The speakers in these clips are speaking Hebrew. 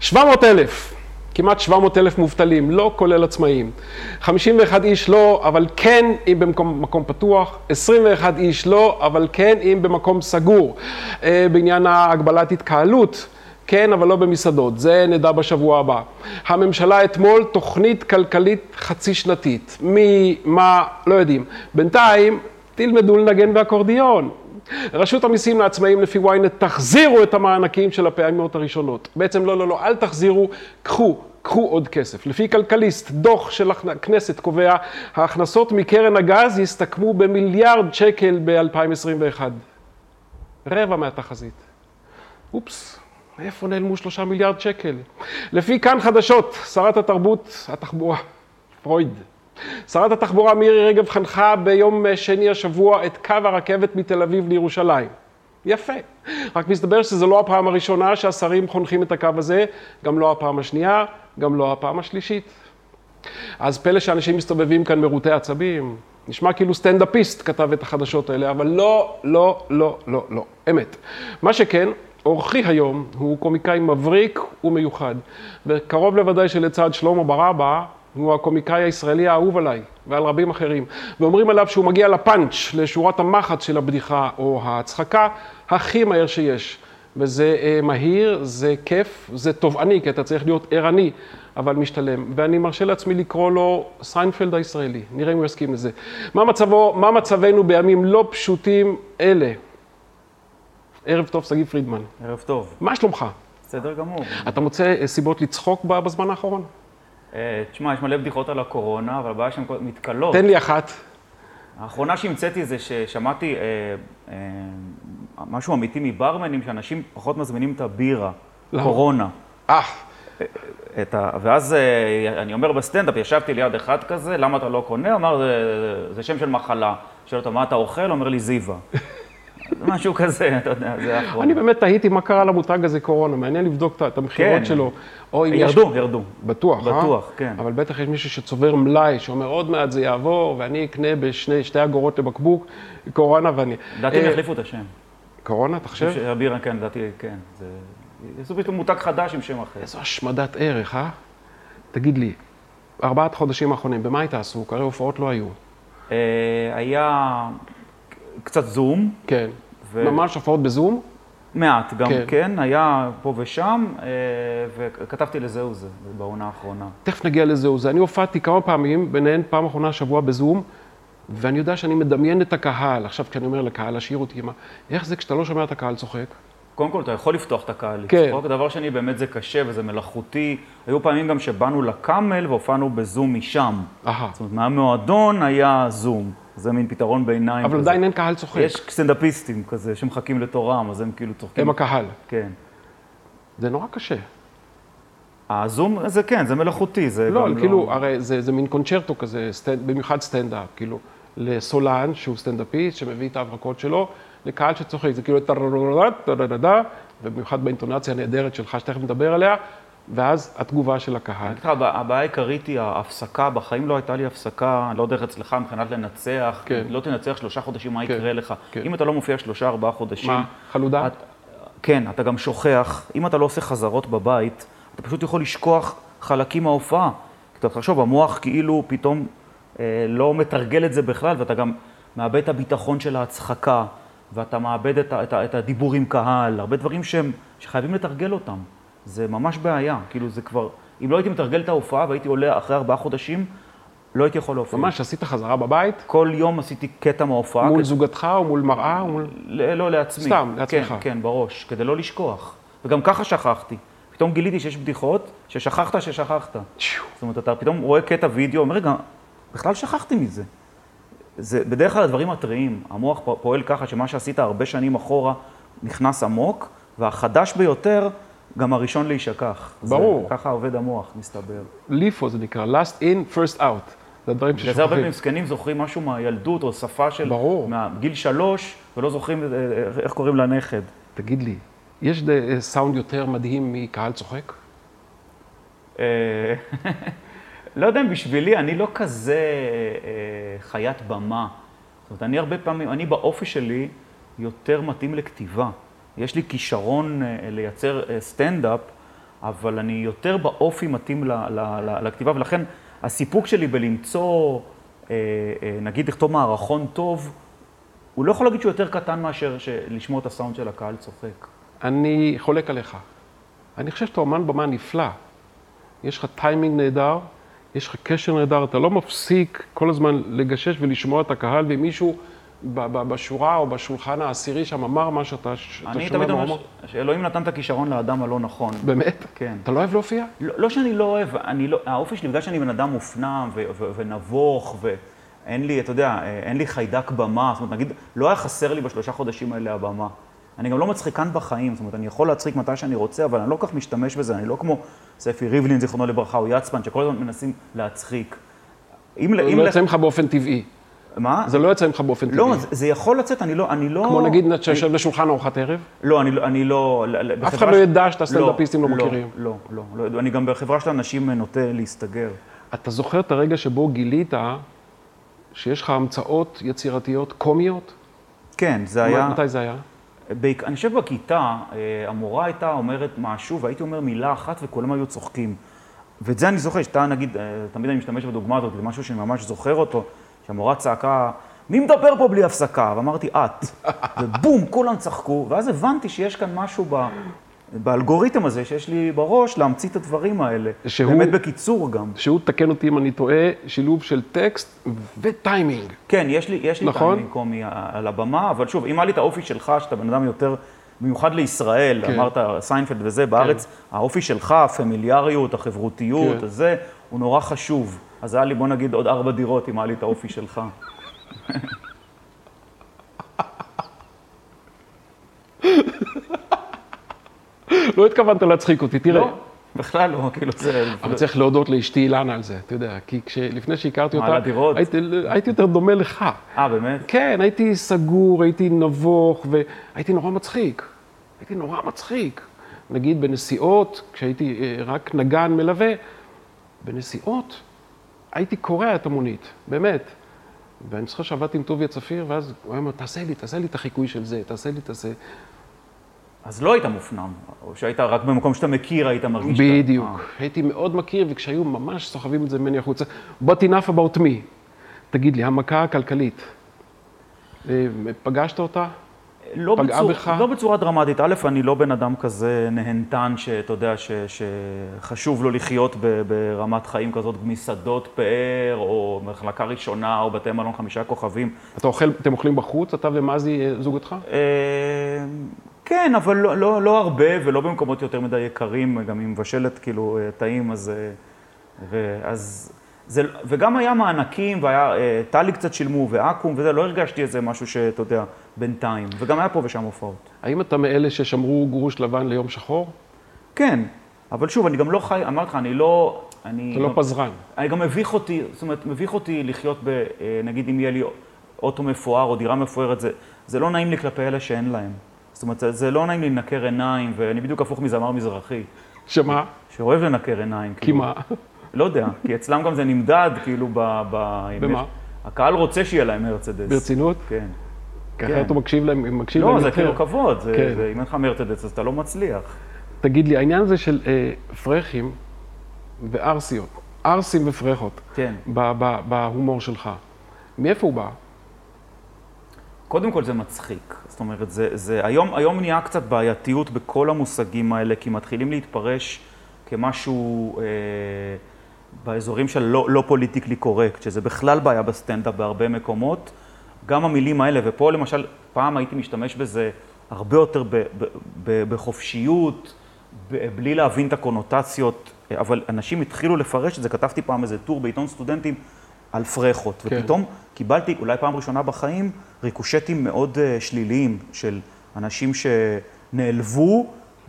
700 אלף, כמעט 700 אלף מובטלים, לא כולל עצמאים. 51 איש לא, אבל כן אם במקום מקום פתוח. 21 איש לא, אבל כן אם במקום סגור. אה, בעניין ההגבלת התקהלות. כן, אבל לא במסעדות, זה נדע בשבוע הבא. הממשלה אתמול, תוכנית כלכלית חצי שנתית. ממה, לא יודעים. בינתיים, תלמדו לנגן באקורדיון. רשות המיסים לעצמאים לפי ynet, תחזירו את המענקים של הפעמים הראשונות. בעצם לא, לא, לא, אל תחזירו, קחו, קחו עוד כסף. לפי כלכליסט, דוח של הכנסת קובע, ההכנסות מקרן הגז יסתכמו במיליארד שקל ב-2021. רבע מהתחזית. אופס. מאיפה נעלמו שלושה מיליארד שקל? לפי כאן חדשות, שרת התרבות, התחבורה, פרויד. שרת התחבורה מירי רגב חנכה ביום שני השבוע את קו הרכבת מתל אביב לירושלים. יפה. רק מסתבר שזו לא הפעם הראשונה שהשרים חונכים את הקו הזה, גם לא הפעם השנייה, גם לא הפעם השלישית. אז פלא שאנשים מסתובבים כאן מרוטי עצבים. נשמע כאילו סטנדאפיסט כתב את החדשות האלה, אבל לא, לא, לא, לא, לא. אמת. מה שכן, אורחי היום הוא קומיקאי מבריק ומיוחד, וקרוב לוודאי שלצד שלמה ברבא, הוא הקומיקאי הישראלי האהוב עליי ועל רבים אחרים, ואומרים עליו שהוא מגיע לפאנץ', לשורת המחץ של הבדיחה או ההצחקה, הכי מהר שיש. וזה אה, מהיר, זה כיף, זה תובעני, כי אתה צריך להיות ערני, אבל משתלם. ואני מרשה לעצמי לקרוא לו סיינפלד הישראלי, נראה אם הוא יסכים לזה. מה, מצבו, מה מצבנו בימים לא פשוטים אלה? ערב טוב, שגיב פרידמן. ערב טוב. מה שלומך? בסדר גמור. אתה מוצא אה, סיבות לצחוק בזמן האחרון? אה, תשמע, יש מלא בדיחות על הקורונה, אבל הבעיה שהן מתכלות. תן לי אחת. האחרונה שהמצאתי זה ששמעתי אה, אה, משהו אמיתי מברמנים, שאנשים פחות מזמינים את הבירה, למה? קורונה. אה, את ה... ואז אה, אני אומר בסטנדאפ, ישבתי ליד אחד כזה, למה אתה לא קונה? הוא אמר, זה, זה שם של מחלה. שואל אותו, מה אתה אוכל? אומר לי, זיווה. משהו כזה, אתה יודע, זה האחרון. אני באמת תהיתי מה קרה למותג הזה קורונה, מעניין לבדוק את- המכירות כן. שלו. או אם יש- ירדו, ירדו. בטוח, אה? בטוח, כן. אבל בטח יש מישהו שצובר מלאי, שאומר עוד מעט זה יעבור, ואני אקנה בשני, שתי אגורות לבקבוק קורונה ואני... לדעתי הם אה, יחליפו את השם. קורונה, אתה חושב? הבירה, כן, לדעתי, כן. זה... יעשו פתאום מותג חדש עם שם אחר. איזו השמדת ערך, אה? תגיד לי, ארבעת חודשים האחרונים, במה היית עסוק? הרי הופעות לא היו. אה, היה קצת זום, כן. ו- ממש הופעות בזום? מעט גם כן. כן, היה פה ושם, אה, וכתבתי לזהו זה בעונה האחרונה. תכף נגיע לזה. זה. אני הופעתי כמה פעמים, ביניהן פעם אחרונה השבוע בזום, ואני יודע שאני מדמיין את הקהל. עכשיו, כשאני אומר לקהל, השאיר אותי, מה, איך זה כשאתה לא שומע את הקהל צוחק? קודם כל, אתה יכול לפתוח את הקהל כן. לצחוק. דבר שני, באמת זה קשה וזה מלאכותי. היו פעמים גם שבאנו לקאמל והופענו בזום משם. אהה. זאת אומרת, מהמועדון היה זום. זה מין פתרון ביניים אבל. עדיין אין קהל צוחק. יש סטנדאפיסטים כזה שמחכים לתורם, אז הם כאילו צוחקים. הם הקהל. כן. זה נורא קשה. הזום, זה כן, זה מלאכותי, זה לא, גם כאילו, הרי זה, זה מין קונצ'רטו כזה, סטנד, במיוחד סטנדאפ, כאילו, לסולן, שהוא סטנדאפיסט, שמביא את ההברקות שלו, לקהל שצוחק, זה כאילו ובמיוחד באינטונציה הנהדרת שלך, שתכף נדבר עליה, ואז התגובה של הקהל. אני אגיד לך, הבע- הבעיה העיקרית היא ההפסקה, בחיים לא הייתה לי הפסקה, אני לא יודע איך אצלך מבחינת לנצח, כן. לא תנצח שלושה חודשים, מה כן, יקרה לך? כן. אם אתה לא מופיע שלושה, ארבעה חודשים, מה, חלודה? את, כן, אתה גם שוכח, אם אתה לא עושה חזרות בבית, אתה פשוט יכול לשכוח חלקים מההופעה. אתה תחשוב, המוח כאילו פתאום אה, לא מתרגל את זה בכלל, ואתה גם מאבד את הביטחון של ההצחקה, ואתה מאבד את, את, ה- את הדיבור עם קהל, הרבה דברים שהם, שחייבים לתרגל אותם. זה ממש בעיה, כאילו זה כבר, אם לא הייתי מתרגל את ההופעה והייתי עולה אחרי ארבעה חודשים, לא הייתי יכול להופיע. ממש עשית חזרה בבית? כל יום עשיתי קטע מההופעה. מול כדי- זוגתך או מול מראה? או מול... ל- לא, לעצמי. סתם, לעצמך. כן, כן, בראש, כדי לא לשכוח. וגם ככה שכחתי. פתאום גיליתי שיש בדיחות ששכחת ששכחת. שיו. זאת אומרת, אתה פתאום רואה קטע וידאו, אומר, רגע, בכלל שכחתי מזה. זה בדרך כלל הדברים הטריים. המוח פועל ככה שמה שעשית הרבה שנים אחורה נכנס עמוק, והחדש ביותר, גם הראשון להישכח. ברור. זה, ככה עובד המוח, מסתבר. ליפו זה נקרא, last in, first out. זה הדברים בגלל זה הרבה ששוכחים. פעמים זקנים זוכרים משהו מהילדות, או שפה של... ברור. מהגיל שלוש, ולא זוכרים אה, אה, איך קוראים לנכד. תגיד לי, יש סאונד יותר מדהים מקהל צוחק? אה, לא יודע אם בשבילי, אני לא כזה אה, חיית במה. זאת אומרת, אני הרבה פעמים, אני באופי שלי יותר מתאים לכתיבה. יש לי כישרון אה, לייצר אה, סטנדאפ, אבל אני יותר באופי מתאים ל- ל- ל- לכתיבה, ולכן הסיפוק שלי בלמצוא, אה, נגיד לכתוב מערכון טוב, הוא לא יכול להגיד שהוא יותר קטן מאשר לשמוע את הסאונד של הקהל צוחק. אני חולק עליך. אני חושב שאתה אומן במה נפלא. יש לך טיימינג נהדר, יש לך קשר נהדר, אתה לא מפסיק כל הזמן לגשש ולשמוע את הקהל, ואם מישהו ב- ב- בשורה או בשולחן העשירי שם אמר מה שאתה ש- אתה אני שומע תמיד אומר שאלוהים נתן את הכישרון לאדם הלא נכון. באמת? כן. אתה לא אוהב להופיע? לא, לא שאני לא אוהב, אני לא, האופי שלי, בגלל שאני בן אדם מופנם ונבוך, ואין לי, אתה יודע, אין לי חיידק במה, זאת אומרת, נגיד, לא היה חסר לי בשלושה חודשים האלה הבמה. אני גם לא מצחיקן בחיים, זאת אומרת, אני יכול להצחיק מתי שאני רוצה, אבל אני לא כל כך משתמש בזה, אני לא כמו ספי ריבלין, זיכרונו לברכה, או יצפן, שכל הזמן מנסים להצחיק. אם, לא ל- יוצא ממך באופן טבעי. מה? זה לא יוצא ממך באופן טבעי. לא, זה, זה יכול לצאת, אני לא, אני לא... כמו נגיד שאתה יושב לשולחן ארוחת ערב, לא, אני לא, אני לא... אף אחד לא ידע שאתה סטנדאפיסטים לא מכירים. לא, לא, לא, לא, אני גם בחברה של אנשים נוטה להסתגר. אתה זוכר את הרגע שבו גילית שיש לך המצאות יצירתיות קומיות? כן, זה היה... מתי זה היה? בעיק... אני חושב בכיתה, אה, המורה הייתה אומרת משהו, והייתי אומר מילה אחת וכולם היו צוחקים. ואת זה אני זוכר, שאתה נגיד, אה, תמיד אני משתמש בדוגמה הזאת, זה משהו שאני ממש זוכר אותו, שהמורה צעקה, מי מדבר פה בלי הפסקה? ואמרתי, את. ובום, כולם צחקו, ואז הבנתי שיש כאן משהו ב... באלגוריתם הזה שיש לי בראש, להמציא את הדברים האלה. שהוא- באמת בקיצור גם. שהוא, תקן אותי אם אני טועה, שילוב של טקסט וטיימינג. כן, יש לי, יש לי נכון? טיימינג קומי על הבמה, אבל שוב, אם היה לי את האופי שלך, שאתה בן אדם יותר, במיוחד לישראל, כן. אמרת סיינפלד וזה, בארץ, האופי שלך, הפמיליאריות, החברותיות, כן. הזה, הוא נורא חשוב. אז היה לי, בוא נגיד, עוד ארבע דירות אם היה לי את האופי שלך. לא התכוונת להצחיק אותי, תראה. לא, בכלל לא, כאילו זה... אבל צריך להודות לאשתי אילנה על זה, אתה יודע, כי לפני שהכרתי אותה, על הדירות? הייתי, הייתי יותר דומה לך. אה, באמת? כן, הייתי סגור, הייתי נבוך, והייתי נורא מצחיק. הייתי נורא מצחיק. נגיד בנסיעות, כשהייתי אה, רק נגן מלווה, בנסיעות הייתי קורע את המונית, באמת. ואני זוכר שעבדתי עם טוביה צפיר, ואז הוא היה אומר, תעשה לי, תעשה לי את החיקוי של זה, תעשה לי, תעשה. אז לא היית מופנם, או שהיית רק במקום שאתה מכיר, היית מרגיש... שאתה- בדיוק. אה. הייתי מאוד מכיר, וכשהיו ממש סוחבים את זה ממני החוצה, But enough about me. תגיד לי, המכה הכלכלית, אה, פגשת אותה? לא, פגעה בצור, בך? לא בצורה דרמטית. א', אני לא בן אדם כזה נהנתן, שאתה יודע, ש, שחשוב לו לחיות ב, ברמת חיים כזאת, מסעדות פאר, או מחלקה ראשונה, או בתי מלון חמישה כוכבים. אתה אוכל, אתם אוכלים בחוץ, אתה ומזי, אה, זוגתך? אה, כן, אבל לא, לא, לא הרבה, ולא במקומות יותר מדי יקרים, גם עם מבשלת כאילו אה, טעים, אז... ואז... זה, וגם היה מענקים, והיה, אה, טלי קצת שילמו, ואקו"ם וזה, לא הרגשתי איזה משהו שאתה יודע, בינתיים. וגם היה פה ושם הופעות. האם אתה מאלה ששמרו גרוש לבן ליום שחור? כן, אבל שוב, אני גם לא חי, אמרתי לך, אני לא... אני אתה לא פזרן. אני גם מביך אותי, זאת אומרת, מביך אותי לחיות ב... אה, נגיד אם יהיה לי אוטו מפואר או דירה מפוארת, זה, זה לא נעים לי כלפי אלה שאין להם. זאת אומרת, זה, זה לא נעים לי לנקר עיניים, ואני בדיוק הפוך מזמר מזרחי, שמה? שאוהב לנקר עיניים. כי כאילו. מה? לא יודע, כי אצלם גם זה נמדד, כאילו, ב... ב במה? הקהל רוצה שיהיה להם מרצדס. ברצינות? כן. ככה כן. אתה מקשיב להם, מקשיב לא, להם זה יותר. כאילו כבוד, זה, כן. זה, אם אין לך מרצדס אז אתה לא מצליח. תגיד לי, העניין הזה של אה, פרחים וערסיות, ערסים ופרחות, כן. בהומור שלך, מאיפה הוא בא? קודם כל זה מצחיק. זאת אומרת, זה, זה, היום, היום נהיה קצת בעייתיות בכל המושגים האלה, כי מתחילים להתפרש כמשהו אה, באזורים של לא, לא politically correct, שזה בכלל בעיה בסטנדאפ בהרבה מקומות. גם המילים האלה, ופה למשל, פעם הייתי משתמש בזה הרבה יותר ב, ב, ב, בחופשיות, ב, בלי להבין את הקונוטציות, אבל אנשים התחילו לפרש את זה, כתבתי פעם איזה טור בעיתון סטודנטים על פרחות, כן. ופתאום קיבלתי, אולי פעם ראשונה בחיים, ריקושטים מאוד אה, שליליים של אנשים שנעלבו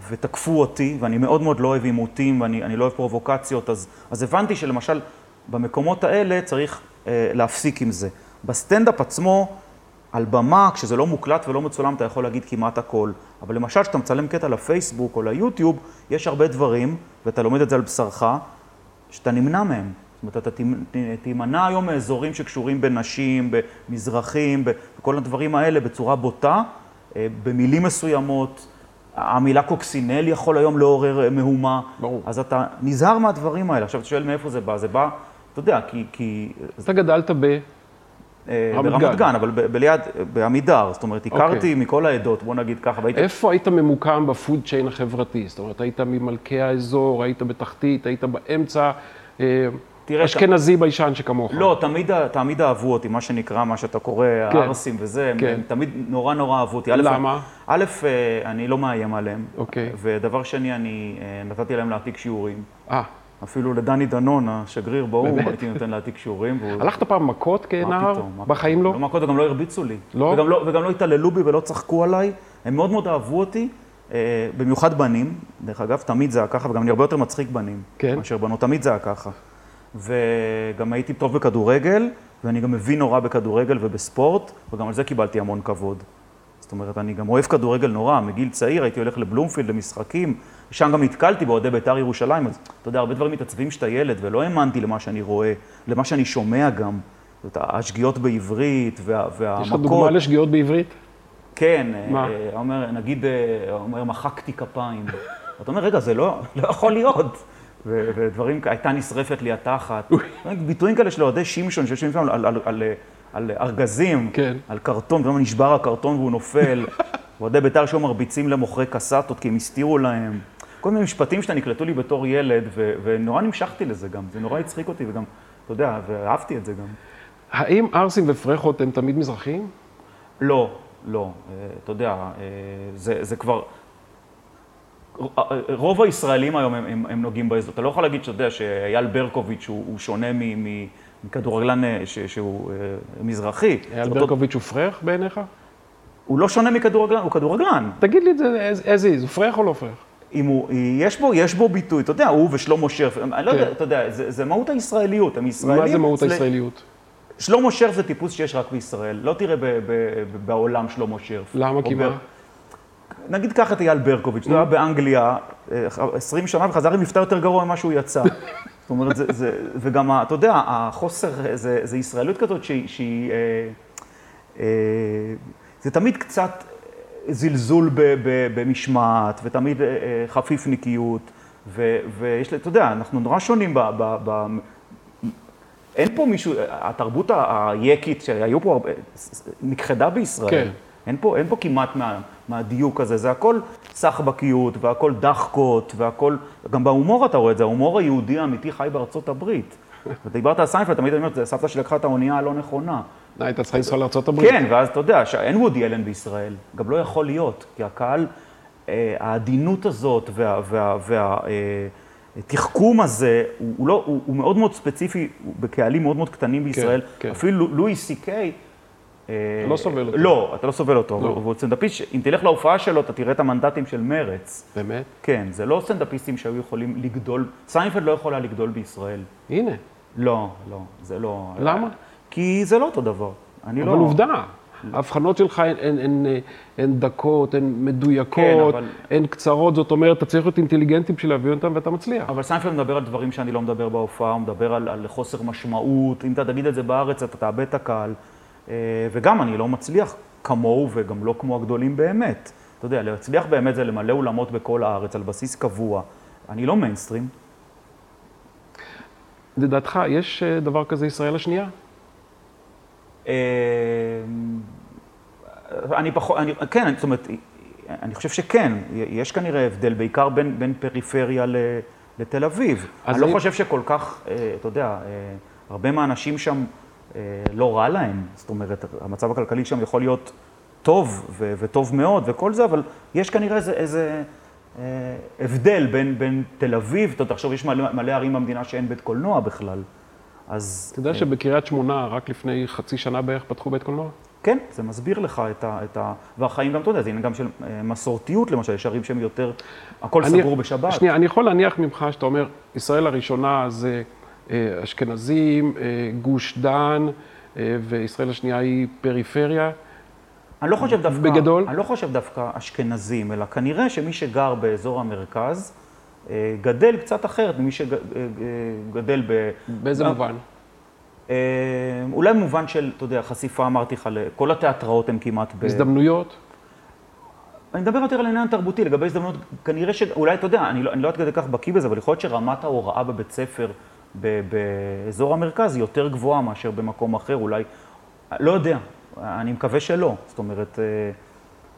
ותקפו אותי, ואני מאוד מאוד לא אוהב עימותים, ואני אני לא אוהב פרובוקציות, אז, אז הבנתי שלמשל במקומות האלה צריך אה, להפסיק עם זה. בסטנדאפ עצמו, על במה, כשזה לא מוקלט ולא מצולם, אתה יכול להגיד כמעט הכל. אבל למשל, כשאתה מצלם קטע לפייסבוק או ליוטיוב, יש הרבה דברים, ואתה לומד את זה על בשרך, שאתה נמנע מהם. זאת אומרת, אתה תימנע היום מאזורים שקשורים בנשים, במזרחים, בכל הדברים האלה בצורה בוטה, אה, במילים מסוימות. המילה קוקסינל יכול היום לעורר אה, מהומה. ברור. אז אתה נזהר מהדברים האלה. עכשיו, אתה שואל מאיפה זה בא? זה בא, אתה יודע, כי... כי אתה גדלת ב... אה, רמת ברמת גן. אבל ב- ביד, בעמידר. זאת אומרת, הכרתי אוקיי. מכל העדות, בוא נגיד ככה, והייתי... איפה היית ממוקם ב food chain החברתי? זאת אומרת, היית ממלכי האזור, היית בתחתית, היית באמצע, אה, תראה, אשכנזי ביישן שכמוך. לא, תמיד, תמיד אהבו אותי, מה שנקרא, מה שאתה קורא, כן. הערסים וזה, כן. הם תמיד נורא נורא אהבו אותי. למה? א', אה, אני לא מאיים עליהם. אוקיי. ודבר שני, אני אה, נתתי להם להעתיק שיעורים. אה, אפילו לדני דנון, השגריר באו"ם? הייתי נותן להעתיק שיעורים. והוא- הלכת פעם מכות כנער? פתאום, בחיים לא? לא מכות וגם לא הרביצו לי. לא? וגם לא, וגם לא התעללו בי ולא צחקו עליי. הם מאוד מאוד אהבו אותי, אה, במיוחד בנים. דרך אגב, תמיד זה היה ככה, וגם אני הרבה יותר מצחיק בנים. כן. מאשר בנות, תמיד זה היה ככה. וגם הייתי טוב בכדורגל, ואני גם מבין נורא בכדורגל ובספורט, וגם על זה קיבלתי המון כבוד. זאת אומרת, אני גם אוהב כדורגל נורא, מגיל צעיר הייתי הולך לבלומפילד למשחקים, שם גם נתקלתי באוהדי בית"ר ירושלים, אז אתה יודע, הרבה דברים מתעצבים שאתה ילד, ולא האמנתי למה שאני רואה, למה שאני שומע גם. זאת אומרת, השגיאות בעברית וה, והמכות. יש לך דוגמה לשגיאות בעברית? כן, מה? אה, אומר, נגיד, אה, אומר, מחקתי כפיים. אתה אומר, רגע, זה לא, לא יכול להיות. ודברים, הייתה נשרפת לי התחת. ביטויים כאלה של אוהדי שמשון שיושבים שם על, על, על, על ארגזים, כן. על קרטון, פתאום נשבר הקרטון והוא נופל. אוהדי בית"ר שהיו מרביצים למוכרי קסטות כי הם הסתירו להם. כל מיני משפטים שנקלטו לי בתור ילד, ו- ונורא נמשכתי לזה גם. זה נורא הצחיק אותי, וגם, אתה יודע, ואהבתי את זה גם. האם ערסים ופרחות הם תמיד מזרחיים? לא, לא. אה, אתה יודע, אה, זה, זה כבר... רוב הישראלים היום הם, הם, הם נוגעים באזור. אתה לא יכול להגיד, שאתה יודע, שאייל ברקוביץ' הוא, הוא שונה מ, מ, מכדורגלן אה, ש, שהוא אה, מזרחי. אייל ברקוביץ' הוא פרח בעיניך? הוא לא שונה מכדורגלן, הוא כדורגלן. תגיד לי את זה as is, הוא פרח או לא פרח? אם הוא, יש בו, יש בו ביטוי, אתה יודע, הוא ושלמה שרף, אני לא יודע, כן. אתה יודע, זה, זה מהות הישראליות, הם ישראלים. מה זה מהות אצל- הישראליות? שלמה שרף זה טיפוס שיש רק בישראל, לא תראה ב, ב, ב, בעולם שלמה שרף. למה? כי מה? נגיד קח את אייל ברקוביץ', הוא היה באנגליה אה, 20 שנה וחזר עם מבטא יותר גרוע ממה שהוא יצא. זאת אומרת, זה, זה, וגם, אתה יודע, החוסר, זה, זה ישראליות כזאת שהיא, שהיא אה, אה, זה תמיד קצת זלזול ב, ב, במשמעת, ותמיד אה, אה, חפיפניקיות, ו, ויש, אתה יודע, אנחנו נורא שונים ב... ב, ב אין פה מישהו, התרבות היקית שהיו פה הרבה, נכחדה בישראל. כן. אין פה, אין פה כמעט מה, מהדיוק הזה, זה הכל סחבקיות, והכל דחקות, והכל, גם בהומור אתה רואה את זה, ההומור היהודי האמיתי חי בארצות הברית. ודיברת על סיינפלד, תמיד אני אומר, זה סבתא שלקחה את האונייה הלא נכונה. אה, היית צריכה לנסוע לארה"ב. כן, ואז אתה יודע, שאין וודי אלן בישראל, גם לא יכול להיות, כי הקהל, אה, העדינות הזאת וה... וה, וה אה, הזה, הוא, לא, הוא, מאוד מאוד ספציפי, בקהלים מאוד מאוד קטנים בישראל. כן. אפילו לואי סי קיי... אה, לא סובל אותו. לא, אתה לא סובל אותו. לא. והוא סטנדאפיסט, אם תלך להופעה שלו, אתה תראה את המנדטים של מרץ. באמת? כן, זה לא סטנדאפיסטים שהיו יכולים לגדול, סיינפלד לא יכולה לגדול בישראל. הנה, לא, לא, זה לא... למה? כי זה לא אותו דבר. אני אבל לא... עובדה. ההבחנות שלך הן, הן, הן, הן דקות, הן מדויקות, כן, אבל- הן קצרות, זאת אומרת, אתה צריך להיות אינטליגנטי בשביל להביא אותם ואתה מצליח. אבל סיינפלד מדבר על דברים שאני לא מדבר בהופעה, הוא מדבר על, על חוסר משמעות, אם אתה תגיד את זה בארץ, אתה תאבד את הקהל. אה, וגם אני לא מצליח כמוהו וגם לא כמו הגדולים באמת. אתה יודע, להצליח באמת זה למלא אולמות בכל הארץ על בסיס קבוע. אני לא מיינסטרים. לדעתך, יש אה, דבר כזה ישראל השנייה? אה, אני פחות, אני, כן, זאת אומרת, אני חושב שכן, יש כנראה הבדל, בעיקר בין, בין פריפריה ל, לתל אביב. אני לא חושב שכל כך, אתה יודע, הרבה מהאנשים שם לא רע להם, זאת אומרת, המצב הכלכלי שם יכול להיות טוב ו- וטוב מאוד וכל זה, אבל יש כנראה איזה, איזה אה, הבדל בין, בין תל אביב, אתה תחשוב, יש מלא, מלא ערים במדינה שאין בית קולנוע בכלל, אז... אתה יודע שבקריית שמונה, רק לפני חצי שנה בערך, פתחו בית קולנוע? כן, זה מסביר לך את ה... את ה... והחיים גם, אתה יודע, זה עניין גם של אה, מסורתיות, למשל, יש ערים שהם יותר... הכל אני- סגור בשבת. שנייה, אני יכול להניח ממך שאתה אומר, ישראל הראשונה זה אה, אשכנזים, אה, גוש דן, אה, וישראל השנייה היא פריפריה. אני לא חושב דווקא... בגדול? אני לא חושב דווקא אשכנזים, אלא כנראה שמי שגר באזור המרכז, אה, גדל קצת אחרת ממי שגדל ב... באיזה גם- מובן? אה, אולי במובן של, אתה יודע, חשיפה, אמרתי לך, כל התיאטראות הם כמעט ב... הזדמנויות? אני מדבר יותר על העניין התרבותי, לגבי הזדמנות, כנראה שאולי, אתה יודע, אני לא, אני לא עד כדי כך בקיא בזה, אבל יכול להיות שרמת ההוראה בבית ספר ב, באזור המרכז היא יותר גבוהה מאשר במקום אחר, אולי, לא יודע, אני מקווה שלא, זאת אומרת, אה,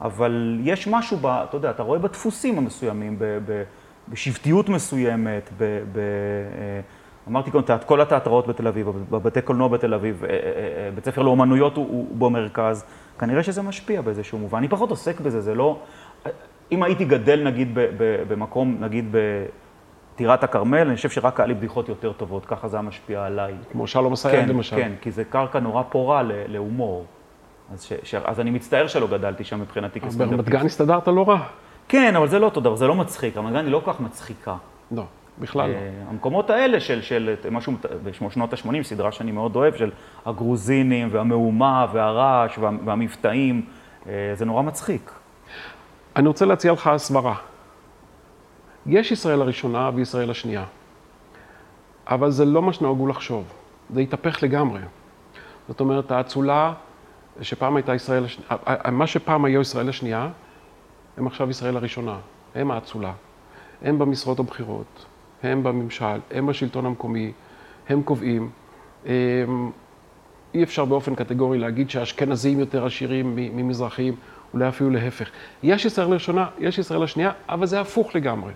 אבל יש משהו, ב, אתה יודע, אתה רואה בדפוסים המסוימים, ב, ב, בשבטיות מסוימת, ב, ב, אה, אמרתי קודם, כל התיאטראות בתל אביב, בבתי קולנוע בתל אביב, בית ספר לאומנויות הוא, הוא במרכז. כנראה שזה משפיע באיזשהו מובן. אני פחות עוסק בזה, זה לא... אם הייתי גדל נגיד במקום, נגיד בטירת הכרמל, אני חושב שרק היה לי בדיחות יותר טובות, ככה זה היה משפיע עליי. כמו שלום אסייג כן, למשל. כן, כי זה קרקע נורא פורה להומור. אז, ש, ש, אז אני מצטער שלא גדלתי שם מבחינתי כסטנדאפיסט. ברמת גן הסתדרת לא רע. כן, אבל זה לא אותו דבר, זה לא מצחיק. רמת גן היא לא כל כך מצחיקה. לא. בכלל לא. אה, המקומות האלה של, של משהו בשנות ה-80, סדרה שאני מאוד אוהב, של הגרוזינים והמהומה והרעש וה, והמבטאים, אה, זה נורא מצחיק. אני רוצה להציע לך הסברה. יש ישראל הראשונה וישראל השנייה, אבל זה לא מה שנהגו לחשוב. זה התהפך לגמרי. זאת אומרת, האצולה שפעם הייתה ישראל השנייה, מה שפעם היו ישראל השנייה, הם עכשיו ישראל הראשונה. הם האצולה. הם במשרות הבכירות, הם בממשל, הם בשלטון המקומי, הם קובעים. אי אפשר באופן קטגורי להגיד שהאשכנזים יותר עשירים ממזרחים, אולי אפילו להפך. יש ישראל הראשונה, יש ישראל השנייה, אבל זה הפוך לגמרי.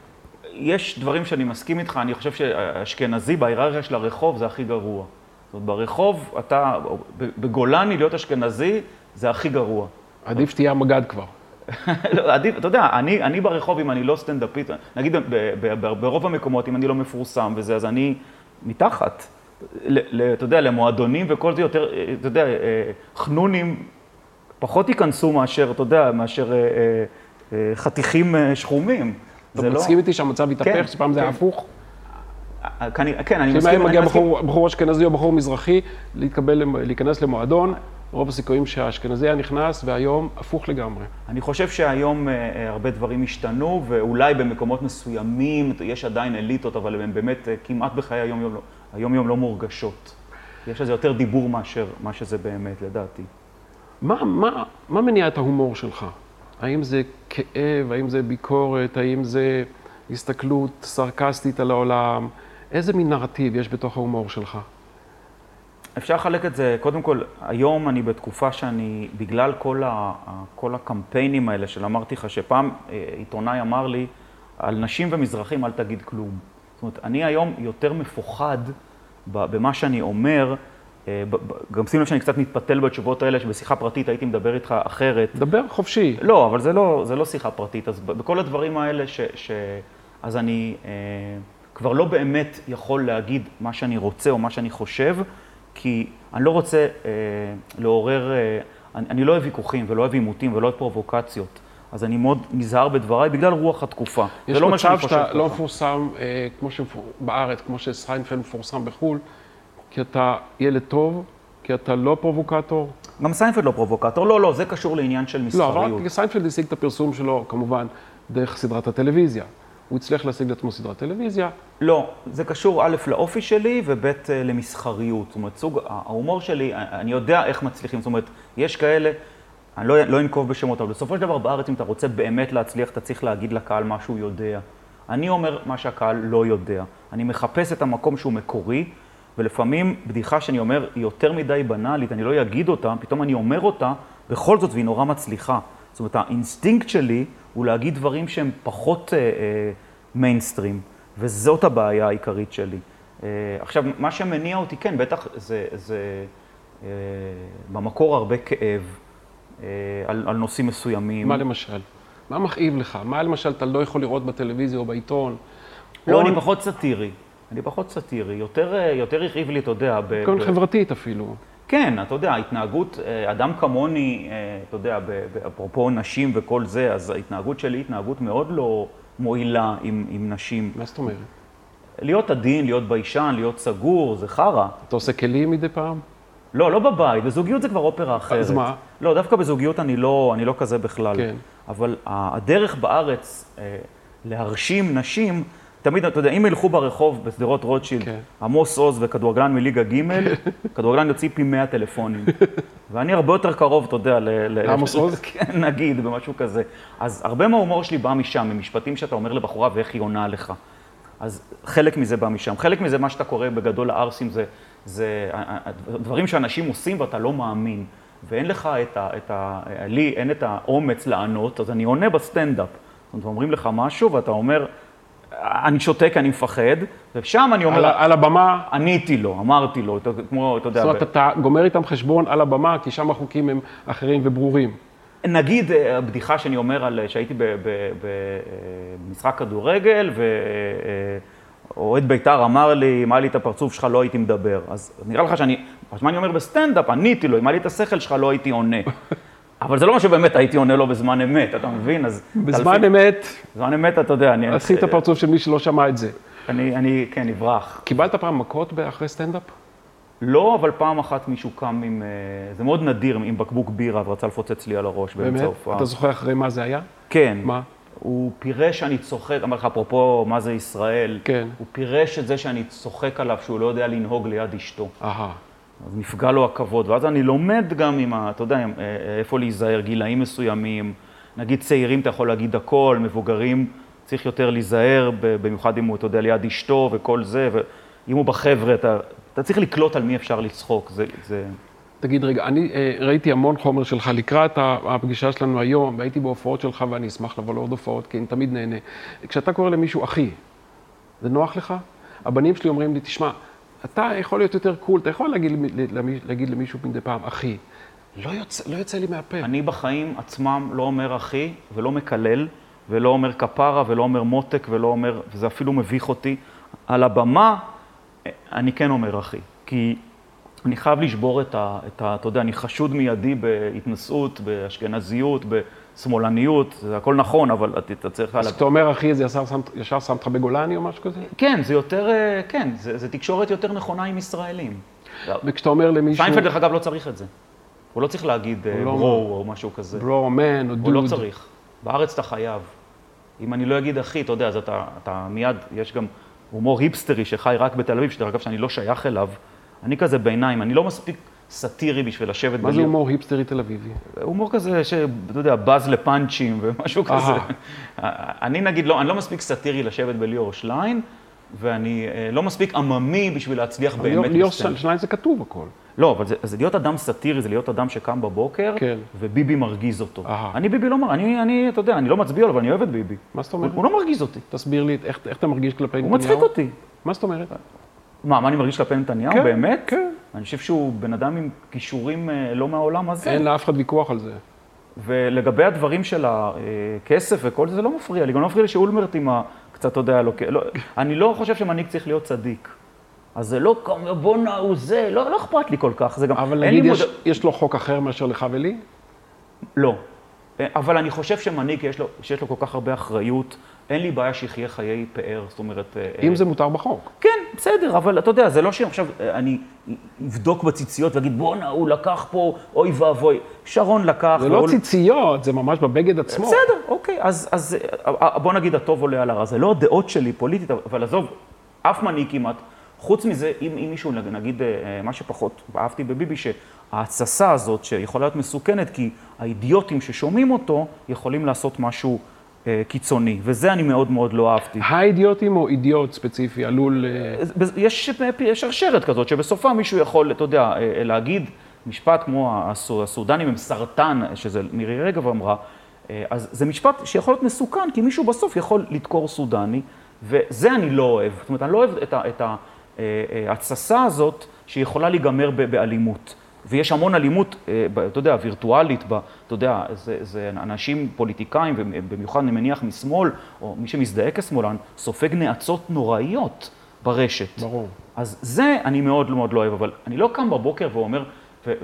יש דברים שאני מסכים איתך, אני חושב שאשכנזי בהיררכיה של הרחוב זה הכי גרוע. זאת אומרת, ברחוב אתה, בגולני להיות אשכנזי זה הכי גרוע. עדיף שתהיה המג"ד כבר. לא, עדיף, אתה יודע, אני, אני ברחוב, אם אני לא סטנדאפיסט, נגיד ברוב המקומות, אם אני לא מפורסם וזה, אז אני מתחת. אתה יודע, למועדונים וכל זה יותר, אתה יודע, חנונים פחות ייכנסו מאשר, אתה יודע, מאשר אה, אה, חתיכים אה, שחומים. אתה לא- מסכים איתי שהמצב התהפך, כן, שפעם זה היה כן. הפוך? כן, אני מסכים. שאם היה מגיע בחור אשכנזי או בחור מזרחי, להיכנס למועדון, רוב הסיכויים שהאשכנזי היה נכנס, והיום הפוך לגמרי. אני חושב שהיום הרבה דברים השתנו, ואולי במקומות מסוימים יש עדיין אליטות, אבל הן באמת כמעט בחיי היום-יום לא, היום-יום לא מורגשות. יש לזה יותר דיבור מאשר מה שזה באמת, לדעתי. מה, מה, מה מניע את ההומור שלך? האם זה כאב, האם זה ביקורת, האם זה הסתכלות סרקסטית על העולם? איזה מין נרטיב יש בתוך ההומור שלך? אפשר לחלק את זה, קודם כל, היום אני בתקופה שאני, בגלל כל, ה, כל הקמפיינים האלה של אמרתי לך, שפעם אה, עיתונאי אמר לי, על נשים ומזרחים אל תגיד כלום. זאת אומרת, אני היום יותר מפוחד במה שאני אומר, גם שים לב שאני קצת מתפתל בתשובות האלה, שבשיחה פרטית הייתי מדבר איתך אחרת. דבר חופשי. לא, אבל זה לא, זה לא שיחה פרטית. אז בכל הדברים האלה, ש, ש, אז אני אה, כבר לא באמת יכול להגיד מה שאני רוצה או מה שאני חושב, כי אני לא רוצה אה, לעורר, אה, אני, אני לא אוהב ויכוחים ולא אוהב עימותים ולא אוהב פרובוקציות. אז אני מאוד נזהר בדבריי בגלל רוח התקופה. יש לא מצב שאתה לא מפורסם אה, כמו שבארץ, כמו שסיינפלד מפורסם בחו"ל, כי אתה ילד טוב, כי אתה לא פרובוקטור? גם סיינפלד לא פרובוקטור, לא, לא, זה קשור לעניין של מסחריות. לא, אבל סיינפלד השיג את הפרסום שלו, כמובן, דרך סדרת הטלוויזיה. הוא הצליח להשיג לעצמו סדרת טלוויזיה. לא, זה קשור א', לאופי שלי, וב', אה, למסחריות. זאת אומרת, סוג, ההומור שלי, אני יודע איך מצליחים. זאת אומרת, יש כאלה, אני לא, לא אנקוב בשמות, אבל בסופו של דבר בארץ, אם אתה רוצה באמת להצליח, אתה צריך להגיד לקהל מה שהוא יודע. אני אומר מה שהקהל לא יודע. אני מחפש את המקום שהוא מקורי, ולפעמים בדיחה שאני אומר היא יותר מדי בנאלית, אני לא אגיד אותה, פתאום אני אומר אותה, בכל זאת והיא נורא מצליחה. זאת אומרת, האינסטינקט שלי הוא להגיד דברים שהם פחות מיינסטרים, אה, אה, וזאת הבעיה העיקרית שלי. אה, עכשיו, מה שמניע אותי, כן, בטח זה, זה אה, במקור הרבה כאב אה, על, על נושאים מסוימים. מה למשל? מה מכאיב לך? מה למשל אתה לא יכול לראות בטלוויזיה או בעיתון? לא, או... אני פחות סאטירי. אני פחות סאטירי, יותר, אה, יותר הכאיב לי, אתה יודע... ב... חברתית אפילו. כן, אתה יודע, ההתנהגות, אה, אדם כמוני, אה, אתה יודע, אפרופו נשים וכל זה, אז ההתנהגות שלי היא התנהגות מאוד לא מועילה עם, עם נשים. מה זאת אומרת? להיות עדין, להיות ביישן, להיות סגור, זה חרא. אתה עושה כלים מדי פעם? לא, לא בבית, בזוגיות זה כבר אופרה אחרת. אז מה? לא, דווקא בזוגיות אני לא, אני לא כזה בכלל. כן. אבל הדרך בארץ להרשים נשים, תמיד, אתה יודע, אם ילכו ברחוב בשדרות רוטשילד, כן. עמוס עוז וכדורגלן מליגה ג', כדורגלן יוציא פי 100 טלפונים. ואני הרבה יותר קרוב, אתה יודע, ל... לעמוס עוז? כן, נגיד, במשהו כזה. אז הרבה מההומור שלי בא משם, ממשפטים שאתה אומר לבחורה ואיך היא עונה לך. אז חלק מזה בא משם. חלק מזה, מה שאתה קורא בגדול לערסים, זה, זה דברים שאנשים עושים ואתה לא מאמין. ואין לך את ה... את ה לי אין את האומץ לענות, אז אני עונה בסטנדאפ. זאת אומרת, אומרים לך משהו ואתה אומר, אני שותק, אני מפחד, ושם אני אומר, על, על הבמה, עניתי לו, אמרתי לו, אתה- כמו, אתה יודע, זאת אומרת, אתה גומר איתם חשבון על הבמה, כי שם החוקים הם אחרים וברורים. נגיד אה, הבדיחה שאני אומר על, שהייתי במשחק כדורגל, ואוהד בית"ר אמר לי, אם היה לי את הפרצוף שלך לא הייתי מדבר. אז נראה לך שאני, מה אני אומר בסטנדאפ, עניתי לו, אם היה לי את השכל שלך לא הייתי עונה. אבל זה לא מה שבאמת הייתי עונה לו בזמן אמת, אתה מבין? אז... בזמן אתה לפי- אמת, בזמן אמת, אתה יודע, אני... עשית פרצוף של מי שלא שמע את זה. אני, אני, כן, אברח. קיבלת פעם מכות אחרי סטנדאפ? לא, אבל פעם אחת מישהו קם עם, אה, זה מאוד נדיר, עם בקבוק בירה ורצה לפוצץ לי על הראש באמצע באמת? ההופעה. אתה זוכר אחרי מה זה היה? כן. מה? הוא פירש שאני צוחק, אמר לך, אפרופו מה זה ישראל, כן. הוא פירש את זה שאני צוחק עליו שהוא לא יודע לנהוג ליד אשתו. אהה. אז נפגע לו הכבוד, ואז אני לומד גם עם ה... אתה יודע, עם, אה, איפה להיזהר, גילאים מסוימים. נגיד צעירים אתה יכול להגיד הכל, מבוגרים צריך יותר להיזהר, במיוחד אם הוא, אתה יודע, ליד אשתו וכל זה, ואם הוא בחבר'ה, אתה, אתה צריך לקלוט על מי אפשר לצחוק. זה, זה... תגיד, רגע, אני אה, ראיתי המון חומר שלך לקראת הפגישה שלנו היום, והייתי בהופעות שלך ואני אשמח לבוא לעוד הופעות, כי אני תמיד נהנה. כשאתה קורא למישהו אחי, זה נוח לך? הבנים שלי אומרים לי, תשמע, אתה יכול להיות יותר קול, אתה יכול להגיד, להגיד למישהו מדי פעם, אחי. לא יוצא, לא יוצא לי מהפה. אני בחיים עצמם לא אומר אחי, ולא מקלל, ולא אומר כפרה, ולא אומר מותק, ולא אומר, וזה אפילו מביך אותי. על הבמה, אני כן אומר אחי. כי אני חייב לשבור את ה... את ה אתה יודע, אני חשוד מיידי בהתנשאות, באשכנזיות, בשמאלניות, זה הכל נכון, אבל אתה, צריך... אז כשאתה אומר אחי, זה ישר שם, ישר שם אותך בגולני או משהו כזה? כן, זה יותר, אה, כן, זה, זה תקשורת יותר נכונה עם ישראלים. וכשאתה אומר למישהו, סיינפלד, דרך אגב, לא צריך את זה. הוא לא צריך להגיד אה, לא bro או משהו כזה. bro, man או dude. הוא לא צריך. בארץ אתה חייב. אם אני לא אגיד אחי, אתה יודע, אז אתה, אתה מיד, יש גם הומור היפסטרי שחי רק בתל אביב, שדרך אגב, שאני לא שייך אליו. אני כזה ביניים, אני לא מספיק סאטירי בשביל לשבת מה זה הומור היפסטרי תל אביבי? הומור כזה, שאתה יודע, בז לפאנצ'ים ומשהו כזה. אני נגיד, לא, אני לא מספיק סאטירי לשבת בליאור שליין, ואני אה, לא מספיק עממי בשביל להצליח באמת. ליאור. שליין זה כתוב הכל. לא, אבל זה, זה להיות אדם סאטירי, זה להיות אדם שקם בבוקר, כן. וביבי מרגיז אותו. אהה. אני ביבי לא מר... אני, אני, אתה יודע, אני לא מצביע לו, אבל אני אוהב את ביבי. מה זאת הוא, אומרת? הוא לא מרגיז אותי, תסביר לי איך איך אתה מרגיש כלפי הוא נתניהו. מצחיק אותי. מה זאת אומרת? מה, מה אני מרגיש כלפי נתניהו? כן, באמת? כן. אני חושב שהוא בן אדם עם כישורים אה, לא מהעולם הזה. אין לאף אחד ויכוח על זה. ולגבי הדברים של הכסף וכל זה, זה לא מפריע לי. גם לא מפריע לי שאולמרט עם ה... קצת, אתה יודע, לא, לא, אני לא חושב שמנהיג צריך להיות צדיק. אז זה לא כמו, בואנה, הוא זה, לא, לא אכפת לי כל כך. זה גם, אבל נגיד, יש, מוד- יש לו חוק אחר מאשר לך ולי? לא. אבל אני חושב שמנהיג, יש לו, שיש לו כל כך הרבה אחריות, אין לי בעיה שיחיה חיי פאר, זאת אומרת... אה, אם זה מותר בחוק. כן, בסדר, אבל אתה יודע, זה לא שעכשיו אה, אני אבדוק בציציות ואגיד, בואנה, הוא לקח פה, אוי ואבוי. שרון לקח. זה לא ואול- ציציות, זה ממש בבגד עצמו. בסדר, אוקיי, אז, אז אה, אה, בוא נגיד הטוב עולה על הרע. זה לא הדעות שלי פוליטית, אבל עזוב, אף מנהיג כמעט. חוץ מזה, אם, אם מישהו, נגיד, אה, מה שפחות אהבתי בביבי, שההתססה הזאת, שיכולה להיות מסוכנת, כי האידיוטים ששומעים אותו, יכולים לעשות משהו אה, קיצוני, וזה אני מאוד מאוד לא אהבתי. האידיוטים או אידיוט ספציפי עלול... אה, יש יש שרשרת כזאת, שבסופה מישהו יכול, אתה יודע, אה, להגיד משפט כמו הסו- הסודנים הם סרטן, שזה מירי רגב אמרה, אה, אז זה משפט שיכול להיות מסוכן, כי מישהו בסוף יכול לדקור סודני, וזה אני לא אוהב. זאת אומרת, אני לא אוהב את ה- את ה- אה, אה, ההתססה הזאת שיכולה להיגמר באלימות. ויש המון אלימות, אה, אתה יודע, וירטואלית, אתה יודע, זה, זה אנשים פוליטיקאים, ובמיוחד אני מניח משמאל, או מי שמזדהה כשמאלן, סופג נאצות נוראיות ברשת. ברור. אז זה אני מאוד מאוד לא אוהב, אבל אני לא קם בבוקר ואומר,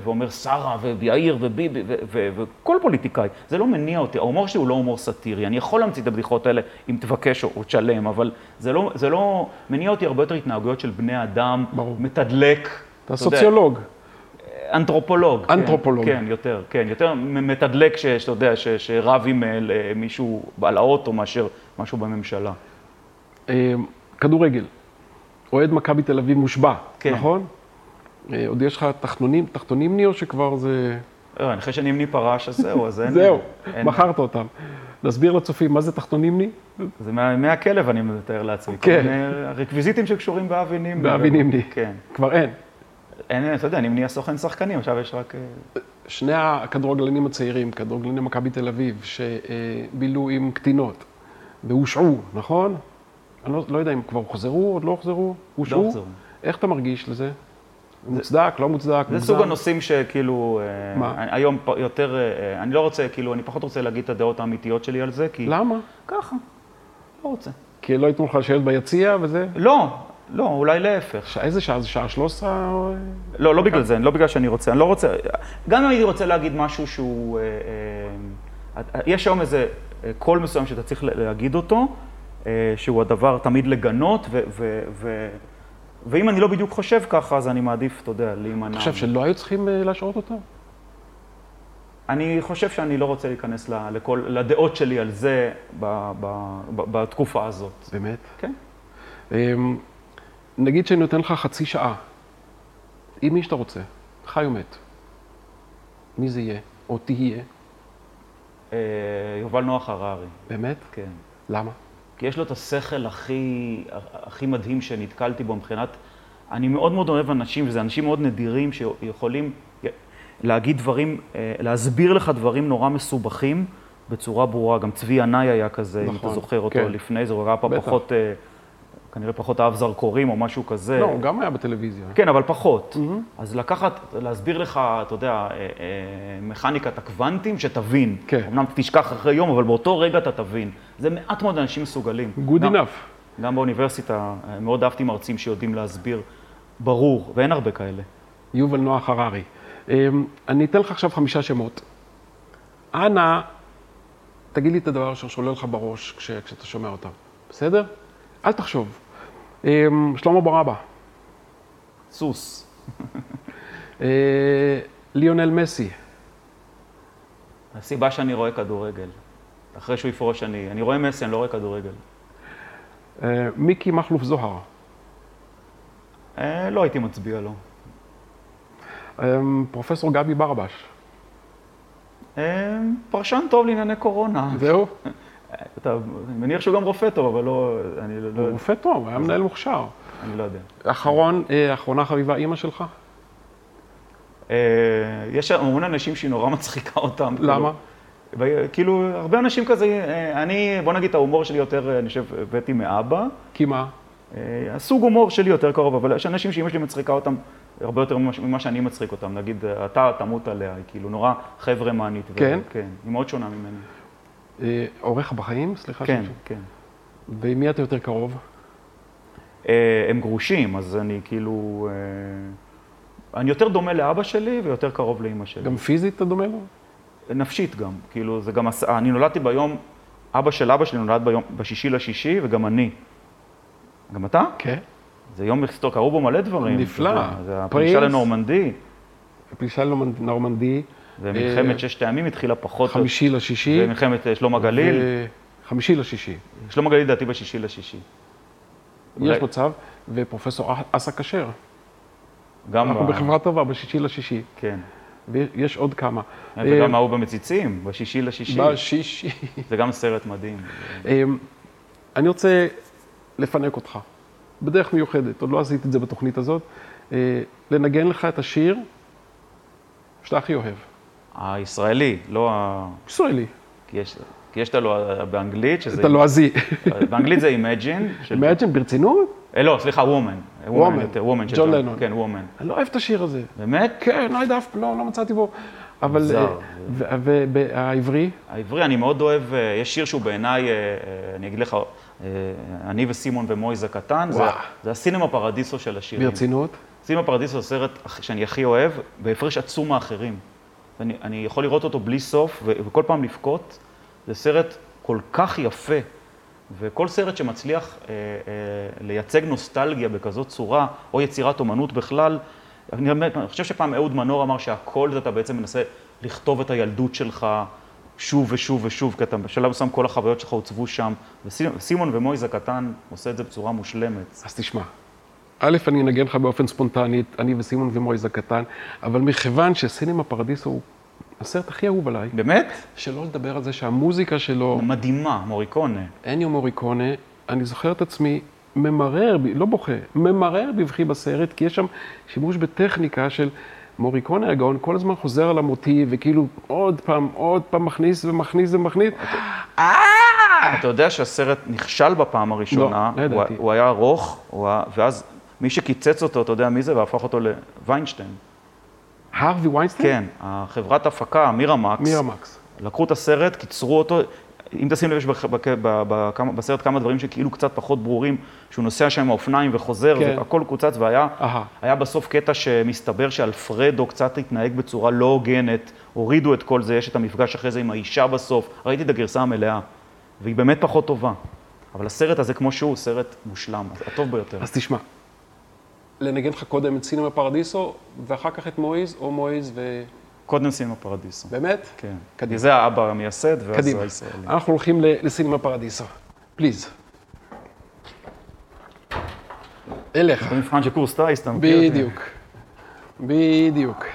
ואומר שרה ויאיר וביבי וכל פוליטיקאי, זה לא מניע אותי, ההומור שלי הוא לא הומור סאטירי, אני יכול להמציא את הבדיחות האלה אם תבקש או, תשלם, אבל זה לא, זה לא מניע אותי הרבה יותר התנהגויות של בני אדם, ברור. מתדלק. אתה סוציולוג. אנתרופולוג. כן, אנתרופולוג. כן, יותר, כן, יותר מתדלק שאתה יודע, שרב עם אה, מישהו על האוטו מאשר משהו בממשלה. אה, כדורגל. אוהד מכבי תל אביב מושבע, כן. נכון? אה, עוד יש לך תחתונים, תחתונים ניר, שכבר זה... לא, אחרי שנימני פרש, אז זהו, אז אין... זהו, מכרת אותם. נסביר לצופים, מה זה תחתונים ני? זה מה- מהכלב, אני מתאר לעצמי. כן. רקוויזיטים שקשורים באבי נימני. באבי נימני. כן. כבר אין. אין, אתה יודע, נימני הסוכן שחקנים, עכשיו יש רק... אה, שני הכדורגלנים הצעירים, כדורגלני מכבי תל אביב, שבילו עם קטינות והושעו, נכון? אני לא, לא יודע אם כבר הוחזרו, עוד לא הוחזרו? הושעו? הוחזרו. איך אתה מרגיש לזה? מוצדק, לא מוצדק, זה מוגזם? סוג הנושאים שכאילו... אה, מה? היום יותר... אה, אני לא רוצה, כאילו, אני פחות רוצה להגיד את הדעות האמיתיות שלי על זה, כי... למה? ככה. לא רוצה. כי לא ייתנו לך לשבת ביציע וזה? לא, לא, אולי להפך. ש... איזה שעה? זה שעה 13? או- לא, לא בגלל זה, לא בגלל שאני רוצה, אני לא רוצה, גם אם הייתי רוצה להגיד משהו שהוא, אה, אה, יש היום איזה קול מסוים שאתה צריך להגיד אותו, אה, שהוא הדבר תמיד לגנות, ו, ו, ו, ואם אני לא בדיוק חושב ככה, אז אני מעדיף, אתה יודע, להימנע. אתה חושב שלא היו צריכים אה, להשעות אותו? אני חושב שאני לא רוצה להיכנס ל- לכל, לדעות שלי על זה ב, ב, ב, בתקופה הזאת. באמת? כן. אמ, נגיד שאני נותן לך חצי שעה, עם מי שאתה רוצה, חי או מת. מי זה יהיה? או תהיה? אה, יובל נוח הררי, באמת? כן. למה? כי יש לו את השכל הכי, הכי מדהים שנתקלתי בו מבחינת... אני מאוד מאוד אוהב אנשים, וזה אנשים מאוד נדירים שיכולים להגיד דברים, אה, להסביר לך דברים נורא מסובכים בצורה ברורה. גם צבי ינאי היה כזה, אם נכון, אתה זוכר אותו כן. לפני זה, הוא היה בטח. פחות, אה, כנראה פחות אהב זרקורים או משהו כזה. לא, הוא גם היה בטלוויזיה. כן, אבל פחות. אז לקחת, להסביר לך, אתה יודע, אה, אה, מכניקת הקוונטים, שתבין. כן. אמנם תשכח אחרי יום, אבל באותו רגע אתה תבין. זה מעט מאוד אנשים מסוגלים. Good גם- enough. גם באוניברסיטה, אה, מאוד אהבתי מרצים שיודעים להסביר ברור, ואין הרבה כאלה. יובל נוח הררי. אני אתן לך עכשיו חמישה שמות. אנא, תגיד לי את הדבר אשר שעולה לך בראש כש, כשאתה שומע אותם, בסדר? אל תחשוב. אמ, שלמה ברבא, סוס. אה, ליונל מסי, הסיבה שאני רואה כדורגל, אחרי שהוא יפרוש אני, אני רואה מסי, אני לא רואה כדורגל. אה, מיקי מכלוף זוהר, אה, לא הייתי מצביע לו. אמ, פרופסור גבי ברבש, פרשן טוב לענייני קורונה. זהו? אתה, אני מניח שהוא גם רופא טוב, אבל לא, אני לא, הוא רופא טוב, היה מנהל מוכשר. אני לא יודע. אחרון, אה, אחרונה חביבה, אימא שלך? אה, יש המון אנשים שהיא נורא מצחיקה אותם. למה? כאילו, כאילו, הרבה אנשים כזה, אה, אני, בוא נגיד, ההומור שלי יותר, אני חושב, הבאתי מאבא. כי מה? הסוג הומור שלי יותר קרוב, אבל יש אנשים שאמא שלי מצחיקה אותם הרבה יותר ממה, שאני מצחיק אותם. נגיד, אתה תמות עליה, היא כאילו נורא חברמנית. ו- כן? כן, היא מאוד שונה ממני. אה, הוריך בחיים? סליחה. כן, שאני- כן. ועם מי אתה יותר קרוב? אה, הם גרושים, אז אני כאילו... אה, אני יותר דומה לאבא שלי ויותר קרוב לאימא שלי. גם פיזית אתה דומה לו? נפשית גם, כאילו זה גם, אני נולדתי ביום, אבא של אבא שלי נולד ביום, בשישי לשישי וגם אני. גם אתה? כן. זה יום היסטורי, קרו בו מלא דברים. נפלא. זה הפלישה. לנורמנדי, פלישה לנורמנדי, ומלחמת ששת הימים התחילה פחות, חמישי לשישי. ומלחמת אה, שלום הגליל, חמישי לשישי. שלום הגליל לדעתי בשישי לשישי. יש מצב, ופרופסור אסא כשר. גם, אנחנו ב- בחברה טובה, בשישי לשישי. כן. ויש עוד כמה. וגם אה, ההוא במציצים, בשישי לשישי. בשישי. זה גם סרט מדהים. אני רוצה לפנק אותך, בדרך מיוחדת, עוד לא עשיתי את זה בתוכנית הזאת, אה, לנגן לך את השיר שאתה הכי אוהב. הישראלי, לא ה... ישראלי, כי יש, כי יש את הלא באנגלית, שזה... את הלועזי. באנגלית זה Imagine. של- Imagine ברצינות? אה, לא, סליחה, Woman. Woman. Woman של ג'ון לנון. כן, Woman. אני לא אוהב את השיר הזה. באמת? כן, לא יודע, לא, לא מצאתי בו. אבל... מוזר. אה, והעברי? העברי, אני מאוד אוהב, אה, יש שיר שהוא בעיניי, אה, אה, אני אגיד לך, אה, אני וסימון ומויז הקטן, זה. זה הסינמה פרדיסו של השירים. ברצינות? סינמה פרדיסו זה סרט שאני הכי אוהב, בהפרש עצום מאחרים. אני, אני יכול לראות אותו בלי סוף, ו- וכל פעם לבכות. זה סרט כל כך יפה, וכל סרט שמצליח אה, אה, לייצג נוסטלגיה בכזאת צורה, או יצירת אומנות בכלל, אני, אני חושב שפעם אהוד מנור אמר שהכל זה אתה בעצם מנסה לכתוב את הילדות שלך, שוב ושוב ושוב, כי אתה בשלב מסוים כל החוויות שלך הוצבו שם, וסימון ומויז הקטן עושה את זה בצורה מושלמת. אז תשמע, א', אני אנגן לך באופן ספונטני, אני וסימון ומויז הקטן, אבל מכיוון שסינמה פרדיסו הוא הסרט הכי אהוב עליי, באמת? שלא לדבר על זה שהמוזיקה שלו, מדהימה, מוריקונה. אניו מוריקונה, אני זוכר את עצמי ממרר, לא בוכה, ממרר בבכי בסרט, כי יש שם שימוש בטכניקה של מוריקונה הגאון, כל הזמן חוזר על המוטיב, וכאילו עוד פעם, עוד פעם מכניס ומכניס ומכניס. אתה יודע שהסרט נכשל בפעם הראשונה, לא, לא הוא, ידעתי. הוא היה ארוך, ואז מי שקיצץ אותו, אתה יודע מי זה, והפך אותו לוויינשטיין. הרווי ויינסטיין? כן, החברת הפקה, מירמקס, מירמקס. לקחו את הסרט, קיצרו אותו, אם תשים לב, יש בסרט כמה דברים שכאילו קצת פחות ברורים, שהוא נוסע שם עם האופניים וחוזר, כן. והכל קוצץ, והיה. היה בסוף קטע שמסתבר שאלפרדו קצת התנהג בצורה לא הוגנת, הורידו את כל זה, יש את המפגש אחרי זה עם האישה בסוף, ראיתי את הגרסה המלאה, והיא באמת פחות טובה. אבל הסרט הזה, כמו שהוא, הוא סרט מושלם, הטוב ביותר. אז תשמע, לנגן לך קודם את סינמה פרדיסו, ואחר כך את מויז, או מויז ו... קודם סימה פרדיסו. באמת? כן. קדימה. זה האבא המייסד, ואז קדימה. הישראלי. אנחנו הולכים לסינמה פרדיסו. פליז. אליך. במבחן של קורס טיס, אתה מכיר זה? בדיוק. בדיוק.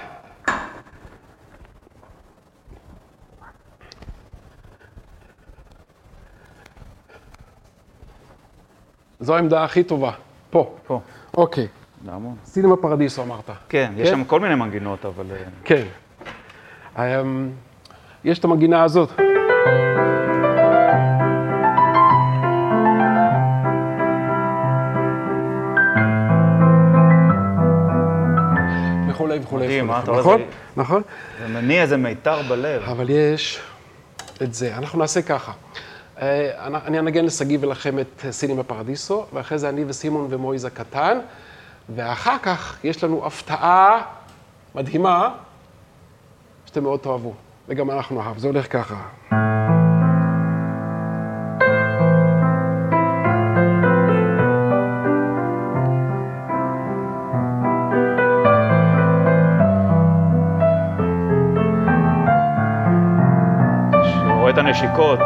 זו העמדה הכי טובה. פה. פה, אוקיי. להמון. סינמה פרדיסו אמרת. כן, יש כן? שם כל מיני מנגינות, אבל... אה, כן. אמ, יש את המנגינה הזאת. וכולי וכולי. אה? נכון? נכון? זה מניע איזה מיתר בלב. אבל יש את זה. אנחנו נעשה ככה. אה, אני- אנגן לשגיא ולכם את סינמה פרדיסו, ואחרי זה אני וסימון ומויז הקטן, ואחר כך יש לנו הפתעה מדהימה, שאתם מאוד תאהבו, וגם אנחנו אהב. זה הולך ככה. רואה את הנשיקות.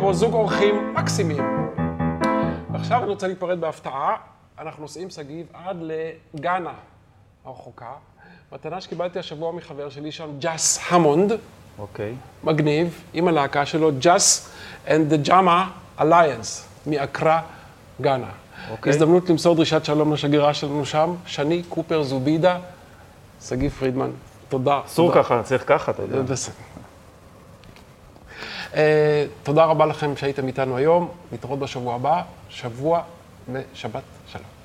פה זוג אורחים מקסימים. עכשיו אני רוצה להיפרד בהפתעה. אנחנו נוסעים, סגיב עד לגאנה הרחוקה. מתנה שקיבלתי השבוע מחבר שלי שם, ג'אס המונד. אוקיי. Okay. מגניב, עם הלהקה שלו, ג'אס and the Jama Alliance, מאקרא, גאנה. אוקיי. הזדמנות למסור דרישת שלום לשגרירה שלנו שם, שני קופר זובידה, שגיב פרידמן. תודה. אסור ככה, צריך ככה, אתה יודע. אה, תודה רבה לכם שהייתם איתנו היום, נתראות בשבוע הבא, שבוע משבת שלום.